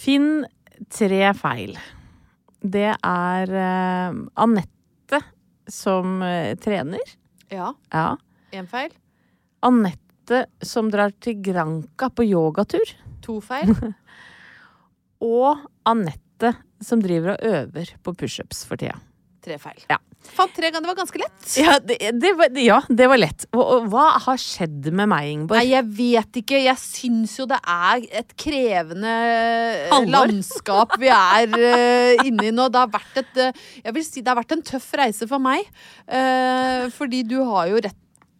Finn tre feil. Det er uh, Anette som uh, trener. Ja, Ja. én feil. Anette som drar til Granca på yogatur. To feil. Og Anette som driver og øver på pushups for tida. Tre feil. Ja. Fant tre ganger. Det var ganske lett. Ja, det, det var, ja, det var lett. Og, og hva har skjedd med meg, Ingeborg? Nei, jeg vet ikke. Jeg syns jo det er et krevende Alvor. landskap vi er uh, inne i nå. Det har vært et uh, Jeg vil si det har vært en tøff reise for meg. Uh, fordi du har jo rett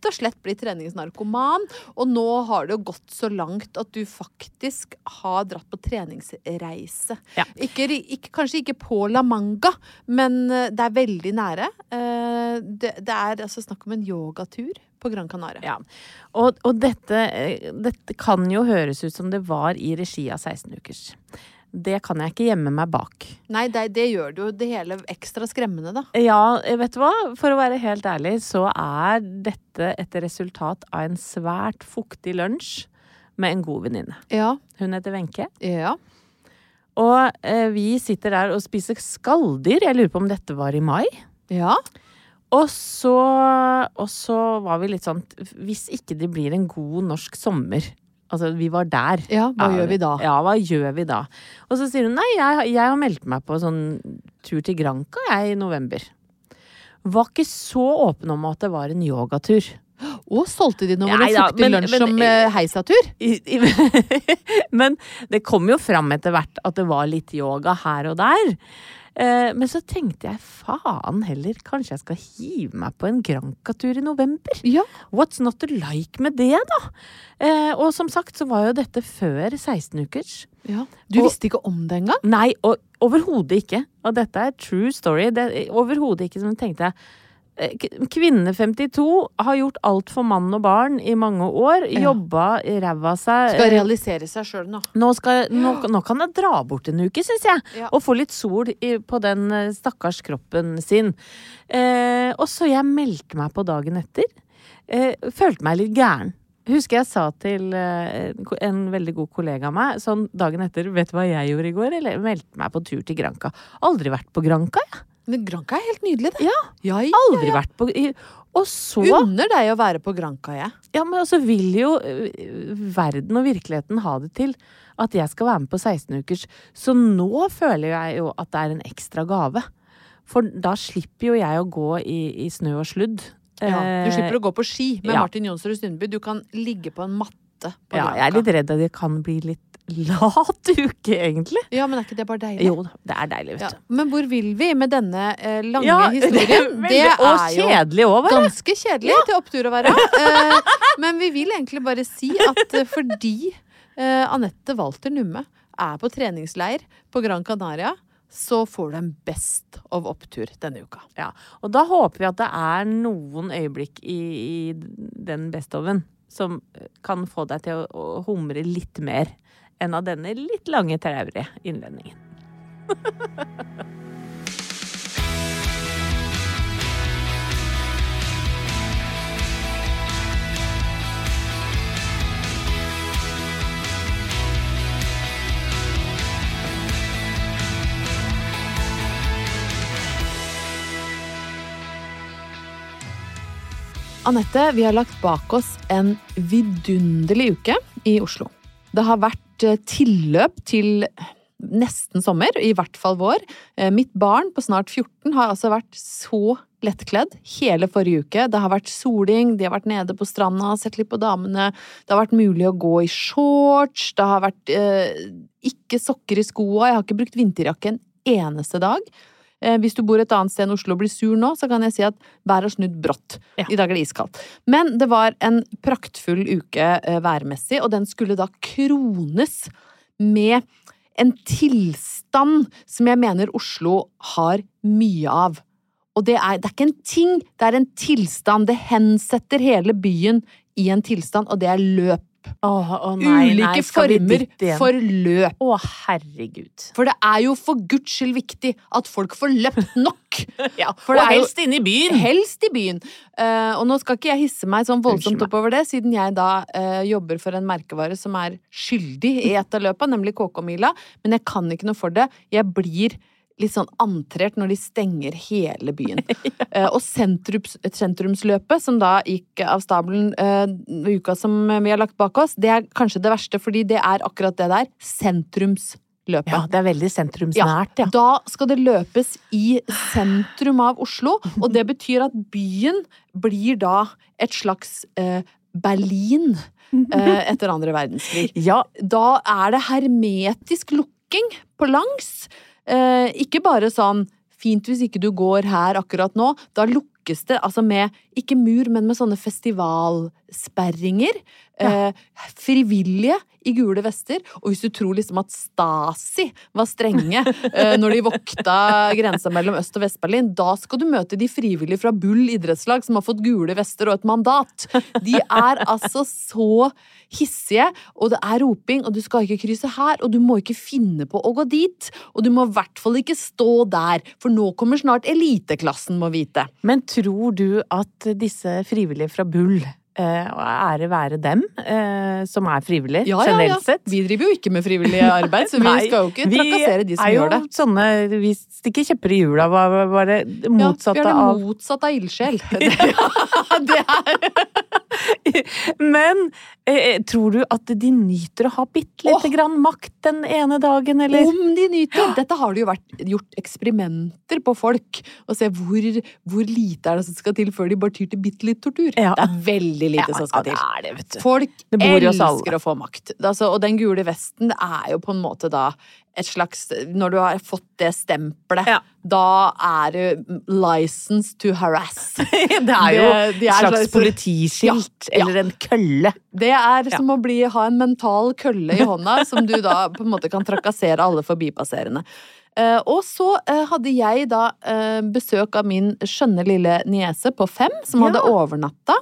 og slett blitt treningsnarkoman, og nå har det jo gått så langt at du faktisk har dratt på treningsreise. Ja. Ikke, ikke, kanskje ikke på La Manga, men eh, det er veldig nære. Eh, det, det er altså snakk om en yogatur på Gran Canaria. Ja. Og, og dette, eh, dette kan jo høres ut som det var i regi av 16 ukers. Det kan jeg ikke gjemme meg bak. Nei, det, det gjør det jo det hele ekstra skremmende, da. Ja, vet du hva? For å være helt ærlig, så er dette et resultat av en svært fuktig lunsj med en god venninne. Ja. Hun heter Wenche. Ja. Og eh, vi sitter der og spiser skalldyr. Jeg lurer på om dette var i mai. Ja. Og så, og så var vi litt sånn Hvis ikke det blir en god norsk sommer Altså, vi var der. Ja, hva gjør vi da? Ja, hva gjør vi da? Og så sier hun nei, jeg, jeg har meldt meg på sånn tur til Granca, jeg, i november. Var ikke så åpen om at det var en yogatur. Og solgte de noe Ja, med fuktig lunsj som eh, heisatur? I- i- Men det kom jo fram etter hvert at det var litt yoga her og der. Eh, Men så tenkte jeg faen heller, kanskje jeg skal hive meg på en Granca-tur i november? Ja. What's not to like med det, da? Eh, Og som sagt så var jo dette før 16 ukers. ja. Du Og- visste ikke om det engang? Nei, og overhodet ikke. Og dette er true story. Det- Overhodet ikke. Tenkte jeg eh, k- Kvinne 52 har gjort alt for mann og barn i mange år. Ja. Jobba ræva seg. Skal realisere seg sjøl nå. Nå, skal, nå, nå kan jeg dra bort en uke, syns jeg. Ja. Og få litt sol i, på den eh, stakkars kroppen sin. Eh, og så jeg meldte meg på dagen etter. Eh, følte meg litt gæren. Husker jeg sa til eh, en veldig god kollega av meg sånn dagen etter Vet du hva jeg gjorde i går? Eller meldte meg på tur til Granca. Aldri vært på Granca, jeg. Men Granca er helt nydelig, det. Ja, Ja, aldri vært på i, Og så Unner deg å være på Granca, jeg. Ja, men altså vil jo verden og virkeligheten ha det til at jeg skal være med på 16 ukers. Så nå føler jeg jo at det er en ekstra gave. For da slipper jo jeg å gå i, i snø og sludd. Ja. Du Eh, slipper å gå på ski med ja. Martin Jonsrud Sundby. Du kan ligge på en matte på Ja, jeg er litt redd at det kan bli litt lat uke, egentlig. Ja, men er ikke det bare deilig? Jo det er deilig, vet Ja. du. Men hvor vil vi med denne eh, lange Ja, historien? veldig- og kjedelig òg, bare. ganske kjedelig til opptur å være. Eh, men vi vil egentlig bare si at eh, fordi eh, Anette Walter Numme er på treningsleir på Gran Canaria, så får du en best of opptur denne uka. Ja, og da håper vi at det er noen øyeblikk i, i den bestoven som kan få deg til å, å humre litt mer enn av denne litt lange, traurige innledningen. Anette, vi har lagt bak oss en vidunderlig uke i Oslo. Det har vært eh, tilløp til nesten sommer, i hvert fall vår. Eh, Mitt barn på snart 14 har altså vært så lettkledd hele forrige uke. Det har vært soling, de har vært nede på stranda, sett litt på damene. Det har vært mulig å gå i shorts, det har vært eh, ikke sokker i skoa. Jeg har ikke brukt vinterjakke en eneste dag. Eh, hvis du bor et annet sted enn Oslo og blir sur nå, så kan jeg si at været har snudd brått. Ja. I dag er det iskaldt. Men det var en praktfull uke eh, værmessig, og den skulle da krones med en tilstand som jeg mener Oslo har mye av. Og det er, det er ikke en ting, det er en tilstand. Det hensetter hele byen i en tilstand, og det er løp. Åh, åh, nei, Ulike nei, former for løp. Å, herregud. For det er jo for guds skyld viktig at folk får løpt nok. Ja, og helst inne i byen. Helst i byen. Uh, og nå skal ikke jeg hisse meg sånn voldsomt oppover det, siden jeg da uh, jobber for en merkevare som er skyldig i et av løpa, nemlig KK-mila. Men jeg kan ikke noe for det. Jeg blir litt sånn antrert når de stenger hele byen. Eh, og sentrums, sentrumsløpet, som da gikk av stabelen uh, uka som vi har lagt bak oss, det er kanskje det verste, fordi det er akkurat det der. Sentrumsløpet. Ja, det er veldig sentrumsnært, ja. Da skal det løpes i sentrum av Oslo, og det betyr at byen blir da et slags eh, Berlin eh, etter andre verdenskrig. Ja, Da er det hermetisk lukking på langs. Eh, ikke bare sånn fint hvis ikke du går her akkurat nå. Da lukkes det altså med, ikke mur, men med sånne festivalsperringer. Eh, frivillige i gule vester. Og hvis du tror liksom at Stasi var strenge eh, når de vokta grensa mellom Øst- og Vest-Berlin, da skal du møte de frivillige fra Bull idrettslag som har fått gule vester og et mandat. De er altså så hissige, og det er roping, og du skal ikke krysse her, og du må ikke finne på å gå dit. Og du må i hvert fall ikke stå der, for nå kommer snart eliteklassen, må vite. Men tror du at disse frivillige fra Bull, og ære være dem, eh, som er frivillige, generelt sett Vi driver jo ikke med frivillig arbeid, så vi Nei, skal jo ikke trakassere de som er jo gjør det. Sånne, vi stikker kjepper i hjula, bare var det motsatte ja, vi er det av motsatte av ildsjel. det er Men eh, tror du at de nyter å ha bitte lite grann makt den ene dagen, eller? Om de nyter! Dette har det jo vært gjort eksperimenter på folk. Og se hvor, hvor lite er det som skal til før de bare tyr til bitte litt tortur. Ja. Det er veldig lite som skal til. det, vet du. Folk Det alle. elsker å få makt. Altså, og den gule vesten det er jo på en måte da et slags Når du har fått det stempelet, Ja. da er du license to harass. Det er jo Det- de et er slags slags- politiskilt, Ja, ja. eller en kølle. Det er som å bli, ha en mental kølle i hånda som du da på en måte kan trakassere alle forbipasserende. Eh, og så eh, hadde jeg da eh, besøk av min skjønne lille niese på fem, som hadde Ja. overnatta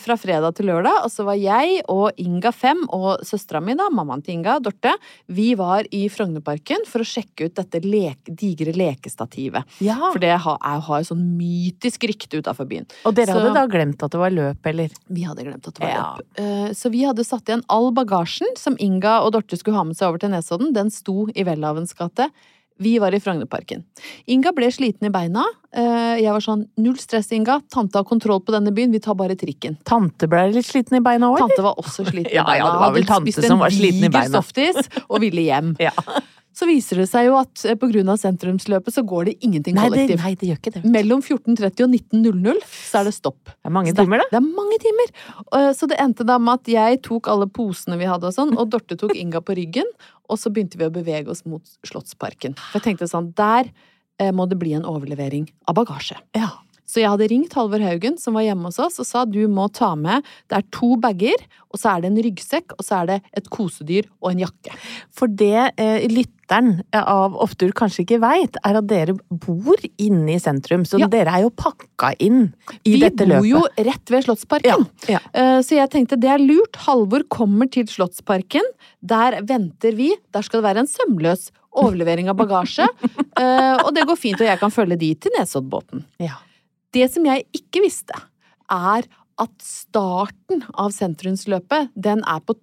fra fredag til lørdag. Og så var jeg og Inga fem og søstera mi, da, mammaen til Inga, Dorte, vi var i Frognerparken for å sjekke ut dette leke, digre lekestativet. Ja. For det har, har jo sånn mytisk rykte utafor byen. Og dere Så- hadde da glemt at det var løp, eller? Vi hadde glemt at det var Ja. løp. Så vi hadde satt igjen all bagasjen som Inga og Dorte skulle ha med seg over til Nesodden. Den sto i Welhavens gate. Vi var i Frognerparken. Inga ble sliten i beina. Eh, Jeg var sånn null stress, Inga. Tante har kontroll på denne byen. Vi tar bare trikken. Tante ble litt sliten i beina òg. Tante var også sliten Ja, i beina. ja, det var vel tante som var sliten i diger beina. softis og ville hjem. Ja. Så viser det seg jo at pga. på grunn av sentrumsløpet så går det ingenting Nei, det, kollektivt. nei, det gjør ikke det. Mellom 14.30 og 19.00 så er det stopp. Det er mange timer, da. Det er mange timer. Eh, Så det endte da med at jeg tok alle posene vi hadde og sånn, og Dorte tok Inga på ryggen, og så begynte vi å bevege oss mot Slottsparken. For jeg tenkte sånn, der eh, må det bli en overlevering av bagasje. Ja. Så jeg hadde ringt Halvor Haugen, som var hjemme hos oss, og sa du må ta med Det er to bager, og så er det en ryggsekk, og så er det et kosedyr og en jakke. For det eh, lytteren av Opptur kanskje ikke veit, er at dere bor inne i sentrum. Så Ja. dere er jo pakka inn i Vi dette bor jo rett ved Slottsparken. Ja, ja. Eh, Så jeg tenkte det er lurt. Halvor kommer til Slottsparken. Der venter vi. Der skal det være en sømløs overlevering av bagasje. Eh, Og det går fint, og jeg kan følge de til Nesoddbåten. Ja. Det som jeg ikke visste, er at starten av sentrumsløpet, den er på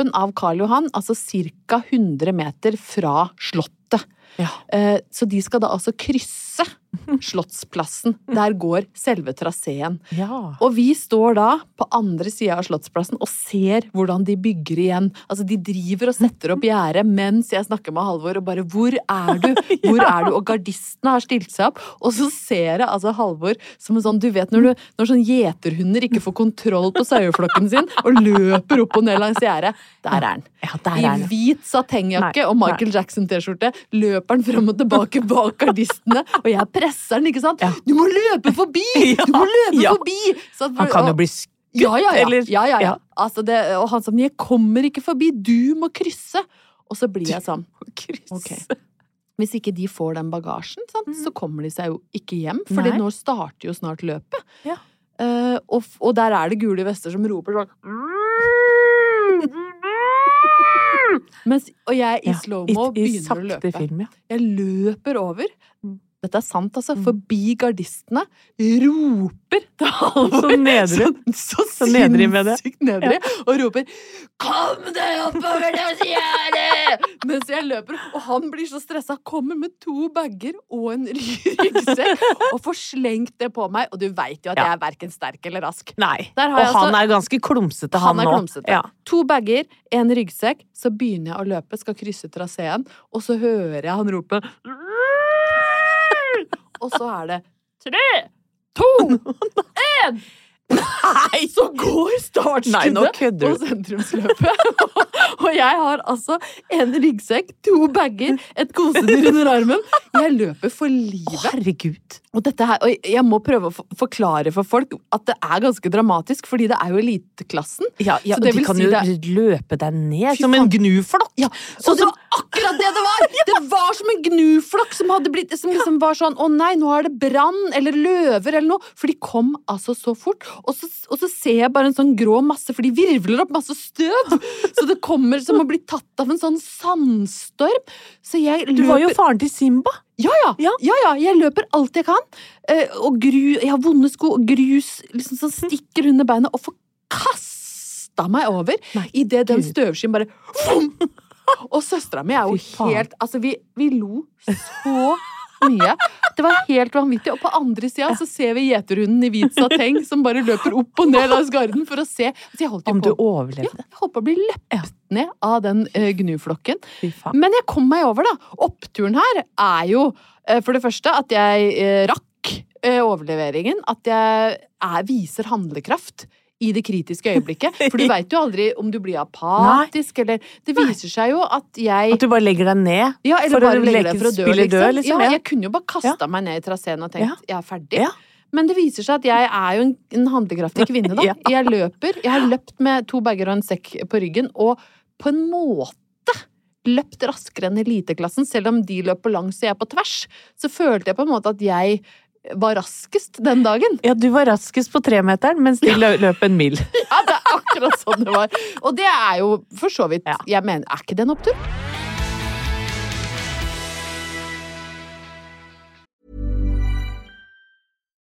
toppen av Karl Johan, altså ca. 100 meter fra Slottet. Slottet. Ja. Eh, så de skal da altså krysse Slottsplassen. Der går selve traseen. Ja. Og vi står da på andre sida av Slottsplassen og ser hvordan de bygger igjen. Altså, de driver og setter opp gjerdet mens jeg snakker med Halvor og bare 'Hvor er du?' Hvor er du? Og gardistene har stilt seg opp. Og så ser jeg altså Halvor som en sånn Du vet når, du, når sånn gjeterhunder ikke får kontroll på saueflokken sin og løper opp og ned langs gjerdet. Der er han. Ja, I hvit satengjakke og Michael Jackson-T-skjorte løper han frem og tilbake bak gardistene, og jeg presser han, ikke sant? Ja. Du må løpe forbi! Du må løpe Ja. forbi! Så at- Han kan jo bli skutt, ja, ja, ja. eller ja, ja, ja. Altså det, og han sa 'jeg kommer ikke forbi, du må krysse'. Og så blir jeg sånn krysse. Ok. Hvis ikke de får den bagasjen, sant, så kommer de seg jo ikke hjem. For nå starter jo snart løpet. Ja. Uh, og, og der er det gule vester som roper sånn Mens, og jeg i slow-mo begynner å løpe. film, ja. Jeg løper over. Mm. Dette er sant, altså. Forbi gardistene. Roper til Halvor. Så nedrig. Så, så, Så nedrig med det. nedrig. Og roper 'Kom deg oppover det gjerdet!' Mens jeg løper. Og han blir så stressa. Kommer med to bager og en ryggsekk og får slengt det på meg. Og du veit jo at Ja. jeg er verken sterk eller rask. Nei. Og altså- han er ganske klumsete, han, Han nå. Ja. To bager, en ryggsekk. Så begynner jeg å løpe, skal krysse traseen, og så hører jeg han rope Og så er det tre, to, én! Nei, så går startskuddet på sentrumsløpet. og jeg har altså en ryggsekk, to bager, et kosedyr under armen. Jeg løper for livet. Herregud. Og, her, og jeg må prøve å forklare for folk at det er ganske dramatisk, fordi det er jo eliteklassen. Ja, ja Så og de kan si jo det- løpe deg ned som en gnuflokk. Ja, Så og det var akkurat det det var! Det var som en gnuflokk som blitt Som liksom var sånn Å nei, nå er det brann eller løver eller noe. For de kom altså så fort. Og så, og så ser jeg bare en sånn grå masse, for de virvler opp masse støv. Så det kommer som å bli tatt av en sånn sandstorm. Så jeg løper Du var jo faren til Simba. Ja, ja. Ja. ja. Jeg løper alt jeg kan. Eh, og gru, jeg har vonde sko, og grus liksom sånn stikker under beina, og får kasta meg over idet den støvskyen bare vom! Og søstera mi er jo helt Altså, vi, vi lo så mye. Det var helt vanvittig. Og på andre sida så ser vi gjeterhunden i hvit sateng som bare løper opp og ned langs garden for å se. Om du overlevde? ja, jeg holdt på å bli løpt ned av den uh, gnuflokken. Men jeg kom meg over, da. Oppturen her er jo eh, for det første at jeg eh, rakk eh, overleveringen. At jeg er, viser handlekraft i det kritiske øyeblikket. For du veit jo aldri om du blir apatisk, eller Det viser seg jo at jeg At du bare legger deg ned ja, eller bare legger leke deg for å dø, liksom. død, liksom, Ja, ja. jeg kunne jo bare kasta meg ned i traseen og tenkt jeg er ferdig. Ja. Men det viser seg at jeg er jo en, en handlekraftig kvinne, da. Ja. Jeg løper. Jeg har løpt med to bager og en sekk på ryggen, og på en måte løpt raskere enn eliteklassen, selv om de løp på langs og jeg på tvers. Så følte jeg på en måte at jeg var raskest den dagen. Ja, du var raskest på tremeteren, mens de lø- løp en mil. Ja, det er akkurat sånn det var. Og det er jo for så vidt Ja. Jeg mener, er ikke det en opptur?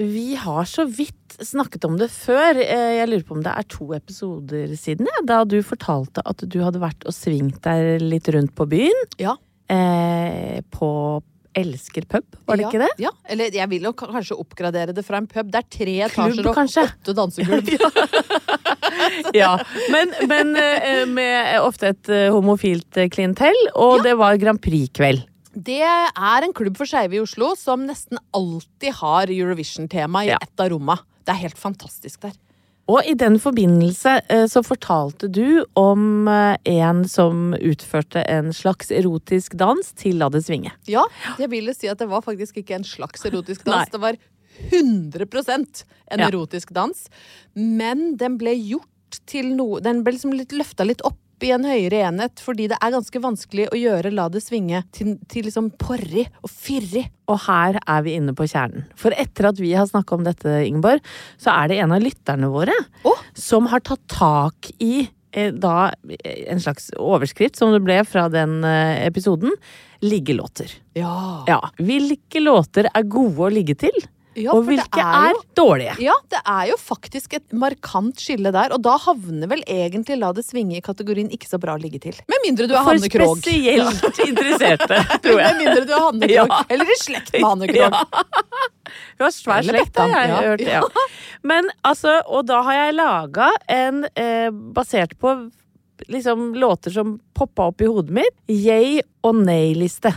Vi har så vidt snakket om det før. Eh, Jeg lurer på om det er to episoder siden, ja, da du fortalte at du hadde vært og svingt deg litt rundt på byen. Ja. Eh, på elsker pub, var det ja, ikke det? Ja, eller jeg vil jo kanskje oppgradere det fra en pub. Det er tre Klubb, etasjer og kanskje? åtte dansegulv. Ja, men, men eh, med ofte et eh, homofilt klientell, og det var Grand Prix-kveld. Det er en klubb for skeive i Oslo som nesten alltid har Eurovision-tema i Ja. ett av romma. Det er helt fantastisk der. Og i den forbindelse eh, så fortalte du om eh, en som utførte en slags erotisk dans til La det svinge. Ja, jeg vil si at det var faktisk ikke en slags erotisk dans. Det var 100% en Ja. erotisk dans. Men den ble gjort til noe Den ble liksom litt løfta litt opp i en høyere enhet, fordi det er ganske vanskelig å gjøre La det svinge til, til liksom porrig og fyrig. Og her er vi inne på kjernen. For etter at vi har snakka om dette, Ingeborg, så er det en av lytterne våre oh. som har tatt tak i eh, da en slags overskrift, som det ble fra den eh, episoden, liggelåter. Ja. Ja. Hvilke låter er gode å ligge til, Ja, og hvilke er er, jo- dårlige? Ja, det er jo faktisk et markant skille der, og da havner vel egentlig La det svinge i kategorien ikke så bra ligge til. Med mindre du er For Hanne Krogh. spesielt interesserte, tror Med mindre du er Hanne Krogh. Ja. Eller i slekt med Hanne Krogh. Ja. Hun har svær slekt, har jeg ja. hørt. Ja. Men altså, og da har jeg laga en eh, basert på liksom låter som poppa opp i hodet mitt. Yay og nei-liste.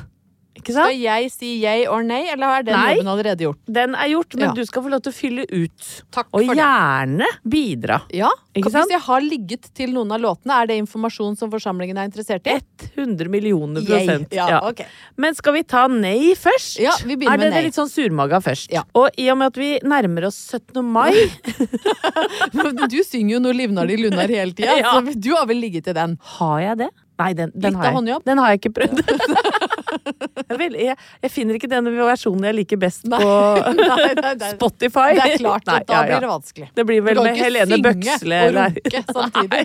Skal jeg si yay or nay, eller er den Nei. jobben allerede gjort? Den er gjort, men Ja. du skal få lov til å fylle ut. Takk Og for det. gjerne bidra. Ja, Hvis jeg har ligget til noen av låtene, er det informasjon som forsamlingen er interessert i? 100 millioner prosent. Ja, Ja. ok. Men skal vi ta nei først? Ja, vi begynner er med Er det litt sånn surmaga først? Ja. Og i og med at vi nærmer oss 17. mai Du synger jo noe livnar det i lunar' hele tida, Ja. så du har vel ligget til den? Har jeg det? Nei, den, den, har, jeg, den har jeg ikke prøvd. jeg, vil, jeg, jeg finner ikke den versjonen jeg liker best på Nei, nei, nei. Spotify. Det er klart, at da ja, ja. blir det vanskelig. Det blir vel Du kan med ikke Helene synge og runke samtidig.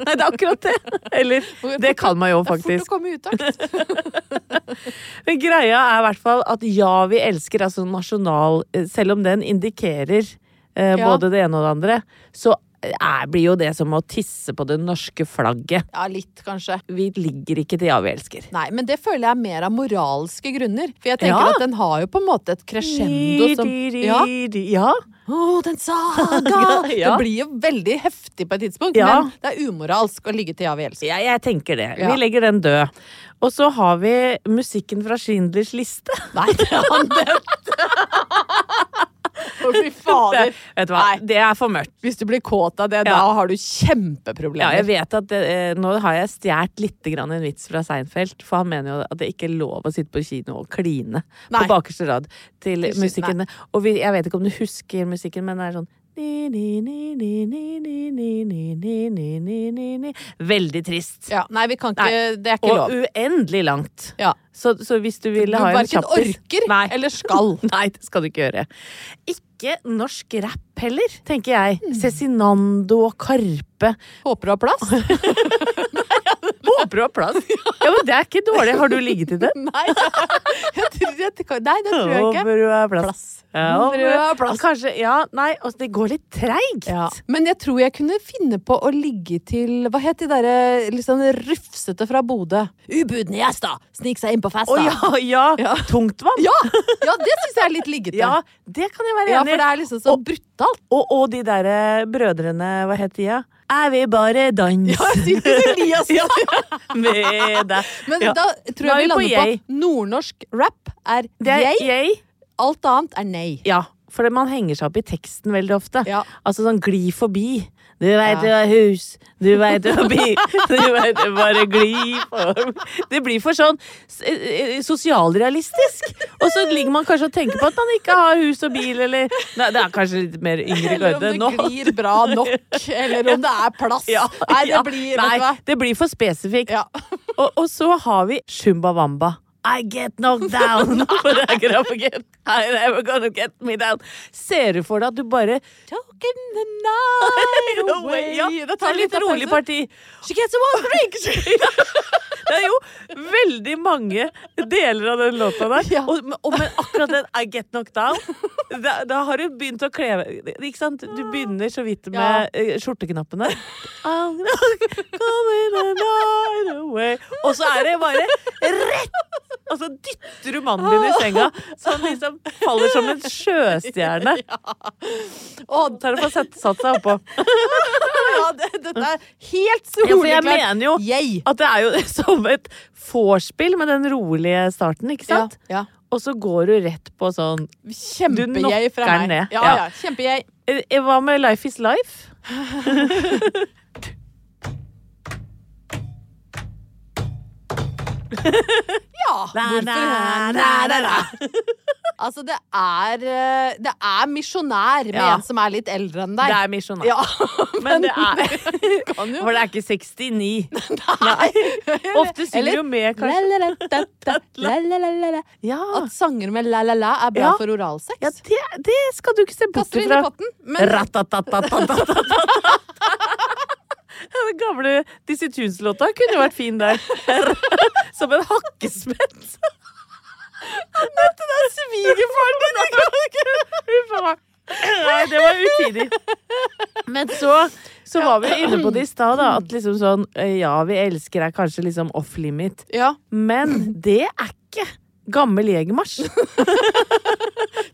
Nei, det er akkurat det. Eller Det kan man jo Det er fort faktisk. å komme i utakt. Men greia er i hvert fall at Ja, vi elsker, altså nasjonal eh, Selv om den indikerer eh, både det ene og det andre, så er, blir jo det som å tisse på det norske flagget. Ja, litt, kanskje. Vi ligger ikke til Ja, vi elsker. Nei, men det føler jeg er mer av moralske grunner. For jeg tenker Ja. at den har jo på en måte et crescendo som Ja. ja. Å, den saga! Ja. Det blir jo veldig heftig på et tidspunkt, Ja. men det er umoralsk å ligge til Ja, vi elsker. Ja, jeg tenker det. Vi legger den død. Og så har vi musikken fra Schindlers liste. Nei, det er han nevnt! Å, fy fader. Vet du hva, Nei. det er for mørkt. Hvis du blir kåt av det, Ja. da har du kjempeproblemer. Ja, jeg vet at det, eh, Nå har jeg stjålet litt grann en vits fra Seinfeld, for han mener jo at det ikke er lov å sitte på kino og kline Nei. på bakerste rad til Til musikken. Og vi, jeg vet ikke om du husker musikken, men det er sånn Veldig trist. Ja, nei, vi kan ikke nei. Det er ikke lov. Og uendelig langt. Ja. Så, så, hvis du vil ha en kjapper kjappis Verken orker nei. eller skal. nei, det skal du ikke gjøre. Ikke norsk rapp heller, tenker jeg. Mm. Cezinando og Karpe. Håper du har plass. Håper du har plass. Ja, men det er ikke dårlig. Har du ligget i det? Nei, jeg tror, jeg, nei det tror jeg ikke. Håper du har plass. Plass. Ja, Håper du har plass. Kanskje, ja, nei, altså det går litt treigt. Ja. Men jeg tror jeg kunne finne på å ligge til Hva het de derre litt sånn rufsete fra Bodø? Ubudne gjester! Snik seg inn på Å oh, ja, ja. Tungtvann. ja, ja, det syns jeg er litt liggete. Ja, det kan jeg være Ja, for det er liksom så brutalt. Og, og de derre brødrene, hva het de? Ja? Jeg vil bare danse Ja, Sylfus Elias! Ja, med deg. Men Ja. da tror jeg vi vi lander på, på nordnorsk rap er er jeg, jeg. alt annet er nei. Ja, for man henger seg opp i teksten veldig ofte. Ja. Altså sånn gli forbi. Du veit Ja. du har hus, du veit du har bil, du veit du bare gli forbi. Det blir for sånn eh, sosialrealistisk. Og så ligger man kanskje og tenker på at man ikke har hus og bil, eller Nei, det er kanskje litt mer yngre Eller om det glir bra nok, eller om det er plass. Ja, Nei, det ja. blir Nei, du hva? det blir for spesifikt. Ja. Og, og så har vi Shumba Wamba. I get knocked down, but I again. Never gonna get me down. Ser du for deg at du bare Talking the night away. Ja, Det tar litt rolig parti. She gets a one drink. Det er jo veldig mange deler av den låta der. Ja. Og, og, men akkurat den I get knocked down da, da har du begynt å kle Ikke sant? Du begynner så vidt med ja. skjorteknappene. I'm not coming the night away. Og så er det bare rett! Og så dytter du mannen din i senga, så han liksom faller som en sjøstjerne. Og Så er det på å sette satt seg oppå. ja, det, dette er helt Ja, for jeg mener jo at det er jo som et vorspiel med den rolige starten, ikke sant? Ja, Og så går du rett på sånn Kjempegjeg fra meg. ned. Ja, Ja. ja. Eh, Hva med Life is Life? Ja, hvorfor. Altså, det er eh, Det er misjonær med Ja. en som er litt eldre enn deg. Det er misjonær. Ja, Men det er kan jo For det er ikke 69. Nei. Ofte synger Eller- jo med, kanskje. La-la-la-da-da, la-la-la-la-la. Ja, At sanger med la-la-la er bra Ja. for oralsex. ja det, det skal du ikke se bort Kaster inn i ifra. potten. Men Ratatatatata. Den gamle Dizzie Tunes-låta kunne vært fin der. Som en hakkespett. Dette der svigerfaren din! Huff a meg. Nei, det var utidig. Men så, så var vi inne på det i stad. At liksom sånn Ja, vi elsker deg kanskje liksom off limit. ja. Men det er ikke gammel jegermarsj.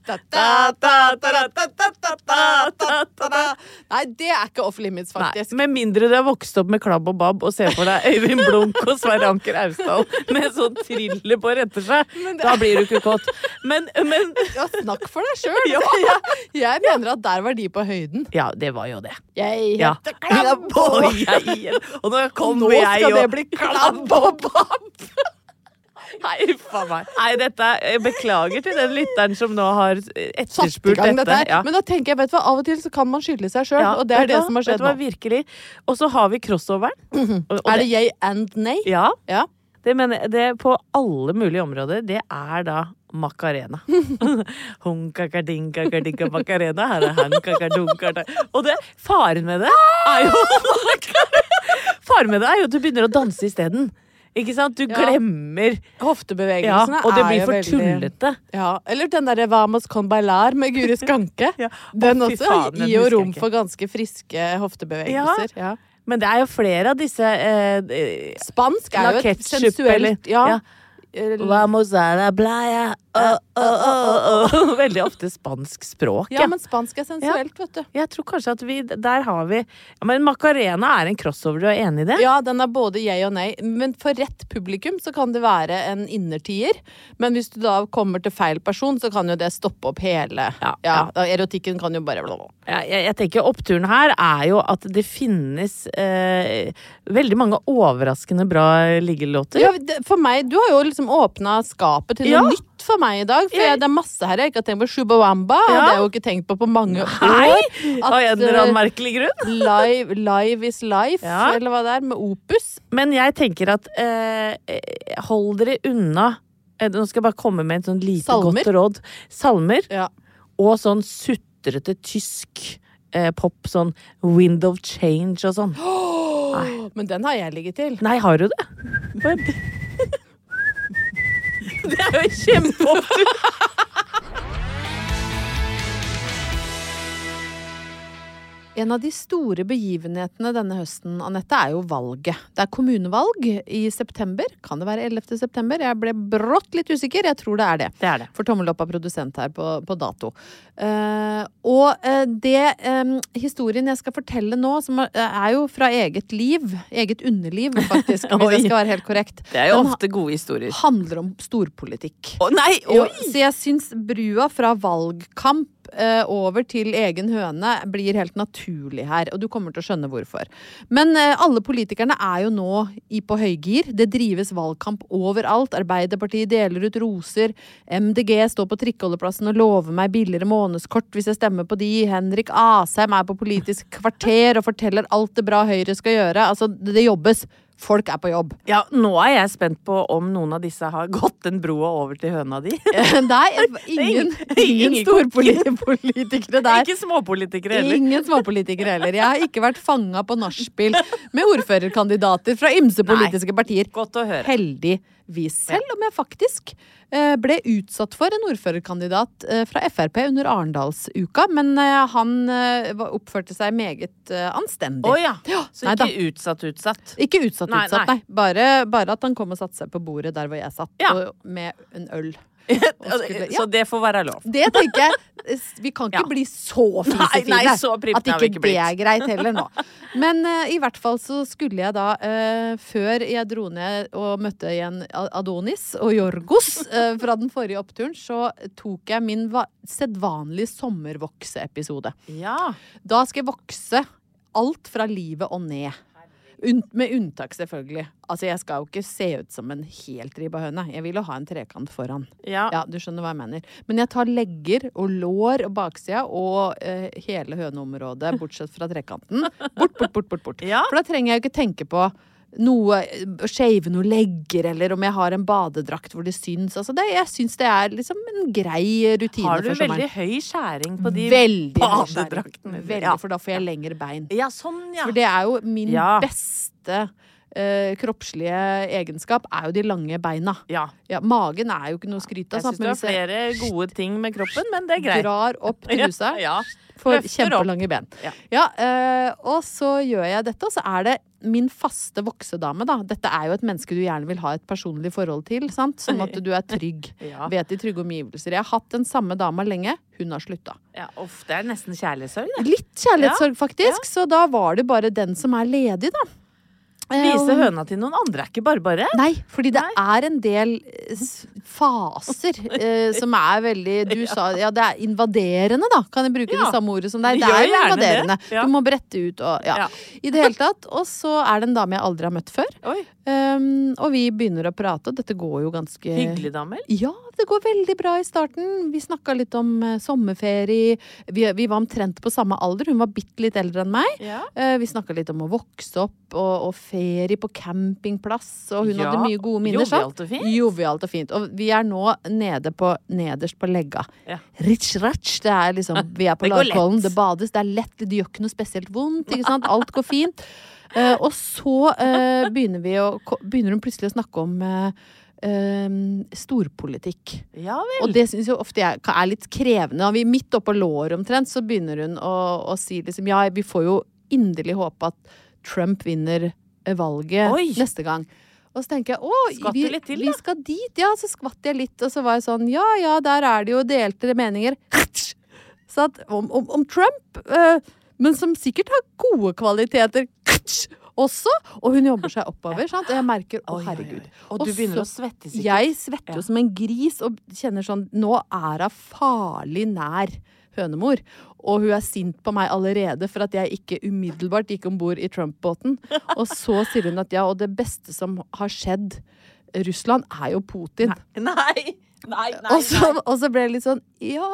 Nei, det er ikke off limits, Nei, faktisk. med mindre du har vokst opp med klabb og babb og ser for deg Øyvind Blunk og Sverre Anker Austdal med sånn thriller på retter seg. Da blir du ikke kåt. Men, men Ja, snakk for deg sjøl. Ja. Jeg, jeg mener at der var de på høyden. Ja, det var jo det. Jeg Ja. heter Klabb og Og jeg Og nå Og kommer nå jeg skal det bli klabb og babb! Nei, uff meg. Nei, dette Jeg beklager til den lytteren som nå har etterspurt dette dette. Ja. Men da tenker jeg, vet du hva, av og til så kan man skylde seg sjøl, Ja, og det er det hva? som har skjedd hva, nå. Virkelig. Og så har vi crossoveren. Og- og Er det yay and nay? Ja. Ja. Det mener jeg, det på alle mulige områder, det er da Macarena. Hunkakadinka macarena. Her er hankakadunka Og det, faren med det er jo Faren med det er jo at du begynner å danse isteden. Ikke sant? Du Ja. glemmer ja, Hoftebevegelsene Og det blir for veldig tullete. Ja, Eller den derre Vamos con bailar med Guri Skanke. Ja. Den også faen, gir jo rom for ganske friske hoftebevegelser. Ja. Men det er jo flere av disse eh, eh, Spansk er jo et sensuelt eller- ja. ja. Vamos a la playa oh. Veldig ofte spansk språk. Ja, men spansk er sensuelt, vet du. Jeg tror kanskje at vi Der har vi ja, Men Macarena er en crossover, du er enig i det? Ja, den er både jeg og nei. Men for rett publikum så kan det være en innertier. Men hvis du da kommer til feil person, så kan jo det stoppe opp hele Ja, Ja, ja. Erotikken kan jo bare. Jeg, jeg, tenker Oppturen her er jo at det finnes eh, veldig mange overraskende bra liggelåter. Ja, for meg, Du har jo liksom åpna skapet til noe Ja. Nytt for meg i dag. For Jeg- det er masse her jeg ikke har tenkt på. Shubawamba Ja. hadde jeg jo ikke tenkt på på mange år. Av en eller eh, annen merkelig grunn. live, live is life, Ja. eller hva det er, med Opus. Men jeg tenker at eh, hold dere unna eh, Nå skal jeg bare komme med et sånn lite Salmer. godt råd. Salmer. Ja. Og sånn sutrete tysk eh, pop. Sånn Wind of Change og sånn. Men den har jeg ligget til. Nei, har du det? Det er jo kjempeopptur! En av de store begivenhetene denne høsten, Annette, er jo valget. Det er kommunevalg i september. Kan det være 11. september? Jeg ble brått litt usikker. Jeg tror det er det. Det er det. For tommel opp av produsent her på, på dato. Uh, og uh, det um, historien jeg skal fortelle nå, som er, er jo fra eget liv, eget underliv faktisk, hvis Oi. jeg skal være helt korrekt, Det er jo Den ofte gode historier. handler om storpolitikk. Å nei! Jo, så jeg syns brua fra valgkamp eh, over til egen høne blir helt naturlig her, og du kommer til å skjønne hvorfor. Men eh, alle politikerne er jo nå i på høygir. Det drives valgkamp overalt. Arbeiderpartiet deler ut roser. MDG står på trikkeholdeplassen og lover meg billigere månedskort hvis jeg stemmer på de. Henrik Asheim er på Politisk kvarter og forteller alt det bra Høyre skal gjøre. Altså, det det jobbes. Folk er på jobb. Ja, nå er jeg spent på om noen av disse har gått den broa over til høna di. Nei, ingen, ingen- storpolitikere der. Ikke småpolitikere heller. Ingen småpolitikere heller. Jeg har ikke vært fanga på nachspiel med ordførerkandidater fra ymse politiske partier. Godt å høre. Heldigvis. Vis. Selv om jeg faktisk eh, ble utsatt for en ordførerkandidat eh, fra Frp under Arendalsuka. Men eh, han oppførte seg meget anstendig. Å ja. Så Nei ikke utsatt, utsatt. Ikke utsatt, Nei, utsatt, nei. nei. Bare, bare at han kom og satte seg på bordet der hvor jeg satt, Ja. og, med en øl. Ja. Så det får være lov. Det tenker jeg. Vi kan ikke Ja. bli så fisefine. at ikke ikke det er greit heller nå. Men uh, i hvert fall så skulle jeg da, uh, før jeg dro ned og møtte igjen Adonis og Jorgos uh, fra den forrige oppturen, så tok jeg min va- sedvanlige sommervokseepisode. Ja. Da skal jeg vokse alt fra livet og ned. Med unntak, selvfølgelig. Altså, jeg skal jo ikke se ut som en helt ribba høne. Jeg vil jo ha en trekant foran. Ja. Ja, du skjønner hva jeg mener. Men jeg tar legger og lår og baksida og eh, hele høneområdet, bortsett fra trekanten. Bort, bort, bort, bort. bort. Ja. For da trenger jeg jo ikke tenke på noe, shave noen legger, eller om jeg har en badedrakt hvor det syns. Altså det, jeg syns det er liksom en grei rutine Har du for veldig høy skjæring på de Veldig badedraktene? Veldig, Ja. for da får jeg lengre bein. Ja, sånn, ja. For det er jo min Ja. beste eh, kroppslige egenskap, er jo de lange beina. ja. Ja, magen er jo ikke noe å skryte av. Jeg syns du har flere gode ting med kroppen, men det er greit. drar opp trusa, Ja. får løfter kjempelange ben. Ja. eh, og så gjør jeg dette, og så er det min faste voksedame, da. Dette er jo et menneske du gjerne vil ha et personlig forhold til, sant? Sånn at du er trygg. Ja. Vet i trygge omgivelser. Jeg har hatt den samme dama lenge. Hun har slutta. Ja, det er nesten kjærlighetssorg, det. Litt kjærlighetssorg, faktisk. Så da var det bare den som er ledig, da. Vise høna til noen andre er ikke bare bare. Nei, fordi det er en del eh, faser eh, som er veldig Du sa ja, det er invaderende, da. Kan jeg bruke Ja. det samme ordet som deg? Det er jo invaderende. ja. Du må brette ut og ja. Ja. I det hele tatt. Og så er det en dame jeg aldri har møtt før. Oi, Um, og vi begynner å prate, og dette går jo ganske Hyggelig dame. Ja, det går veldig bra i starten. Vi snakka litt om uh, sommerferie. Vi, vi var omtrent på samme alder. Hun var bitte litt eldre enn meg. Ja. Uh, vi snakka litt om å vokse opp og, og ferie på campingplass, og hun Ja, hadde mye gode minner. jovialt og fint. Jovialt og fint. Og vi er nå nede på, nederst på legga. Ja. Rich ratch. Det er liksom, vi er på Larkollen, det bades, det er lett, det gjør ikke noe spesielt vondt. Ikke sant? Alt går fint. Eh, og så uh, begynner, vi å, begynner hun plutselig å snakke om uh, storpolitikk. Ja. Og det syns jo ofte jeg er litt krevende. Og vi midt oppå låret omtrent, så begynner hun å, å si liksom ja, vi får jo inderlig håpe at Trump vinner valget Oi. neste gang. Og så tenker jeg å, vi, til, vi skal dit. Ja, så skvatt jeg litt, og så var jeg sånn ja ja, der er det jo delte meninger. Så at om, om, om Trump, eh, men som sikkert har gode kvaliteter også. Og hun jobber seg oppover, sant. Og jeg merker å, herregud. Og du begynner å svette sikkert. Jeg svetter jo som en gris og kjenner sånn Nå er hun farlig nær hønemor. Og hun er sint på meg allerede for at jeg ikke umiddelbart gikk om bord i Trump-båten. Og så sier hun at ja, og det beste som har skjedd Russland, er jo Putin. Nei, nei, nei. Og så, nei. og så ble det litt sånn ja,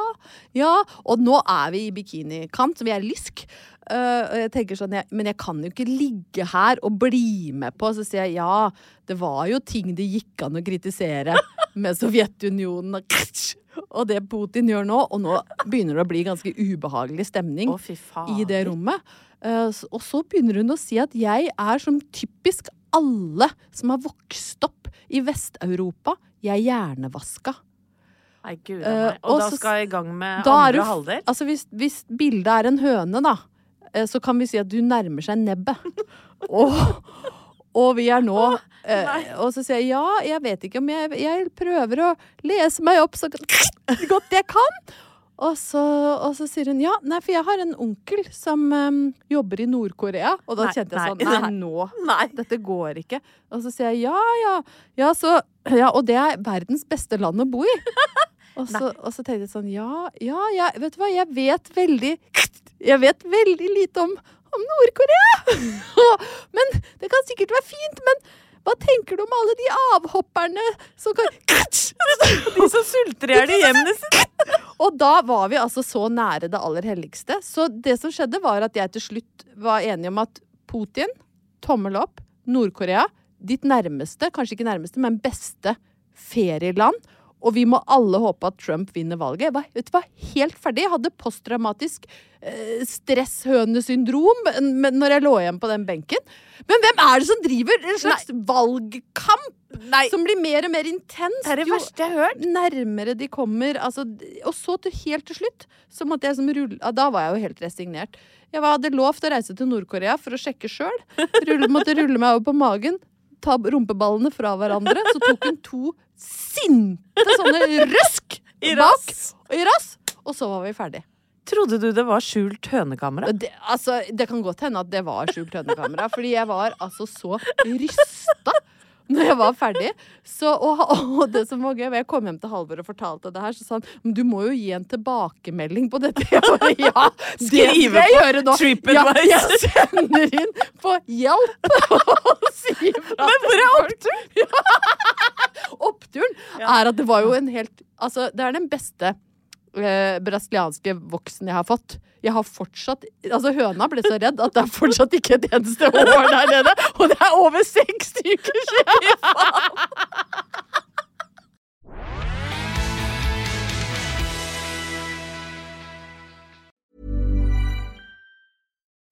ja. Og nå er vi i bikinikant, så vi er lysk. Uh, og jeg tenker sånn, jeg, Men jeg kan jo ikke ligge her og bli med på. Så sier jeg ja, det var jo ting det gikk an å kritisere med Sovjetunionen og, og det Putin gjør nå. Og nå begynner det å bli ganske ubehagelig stemning oh, i det rommet. Uh, og så begynner hun å si at jeg er som typisk alle som har vokst opp i Vest-Europa. Jeg er hjernevaska. Nei, gud a Eh. Og og da så- skal jeg i gang med andre du halvdel? Altså hvis, hvis bildet er en høne, da, eh, så kan vi si at du nærmer seg nebbet. og, og vi er nå eh, Og så sier jeg ja, jeg vet ikke om jeg Jeg prøver å lese meg opp så godt jeg kan. Og så, og så sier hun ja, nei, for jeg har en onkel som um, jobber i Nord-Korea. Og da Nei, kjente jeg nei, sånn Nei, nå. Nei. Dette går ikke. Og så sier jeg ja, ja. Ja, så, ja og det er verdens beste land å bo i. Og så, og så tenkte jeg sånn ja, ja, ja, vet du hva, jeg vet veldig Jeg vet veldig lite om, om Nord-Korea! men det kan sikkert være fint, men hva tenker du om alle de avhopperne som kan De som sulter i hjel i hjemmene sine. Og da var vi altså så nære det aller helligste. Så det som skjedde, var at jeg til slutt var enig om at Putin, tommel opp, Nord-Korea, ditt nærmeste, kanskje ikke nærmeste, men beste ferieland. Og vi må alle håpe at Trump vinner valget. Jeg var, vet du hva, helt ferdig. Jeg hadde posttraumatisk eh, stresshønesyndrom når jeg lå igjen på den benken. Men hvem er det som driver en slags valgkamp Nei. som blir mer og mer intens? Det er det jo nærmere de kommer. Altså, og så til, helt til slutt så måtte jeg som rulle ja, Da var jeg jo helt resignert. Jeg hadde lovt å reise til Nord-Korea for å sjekke sjøl. Måtte rulle meg over på magen, ta rumpeballene fra hverandre. Så tok hun to sinte sånne røsk I bak og i rass, og så var vi ferdig. Trodde du det var skjult hønekamera? Det, altså, det kan godt hende at det var skjult hønekamera, fordi jeg var altså så rysta når jeg var ferdig. Så, og, og det som var gøy, jeg kom hjem til Halvor og fortalte det her, så sa han men du må jo gi en tilbakemelding på dette. Bare, ja, det Skrive på TripAdvice! Ja, jeg sender inn på hjelp og sier fra Men hvor er oppturen? Oppturen er at det var jo en helt Altså, det er den beste eh, brasilianske voksen jeg har fått. Jeg har fortsatt Altså, høna ble så redd at det er fortsatt ikke et eneste hår der nede. Og det er over seks uker siden!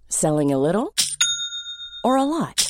Selling a little or a lot?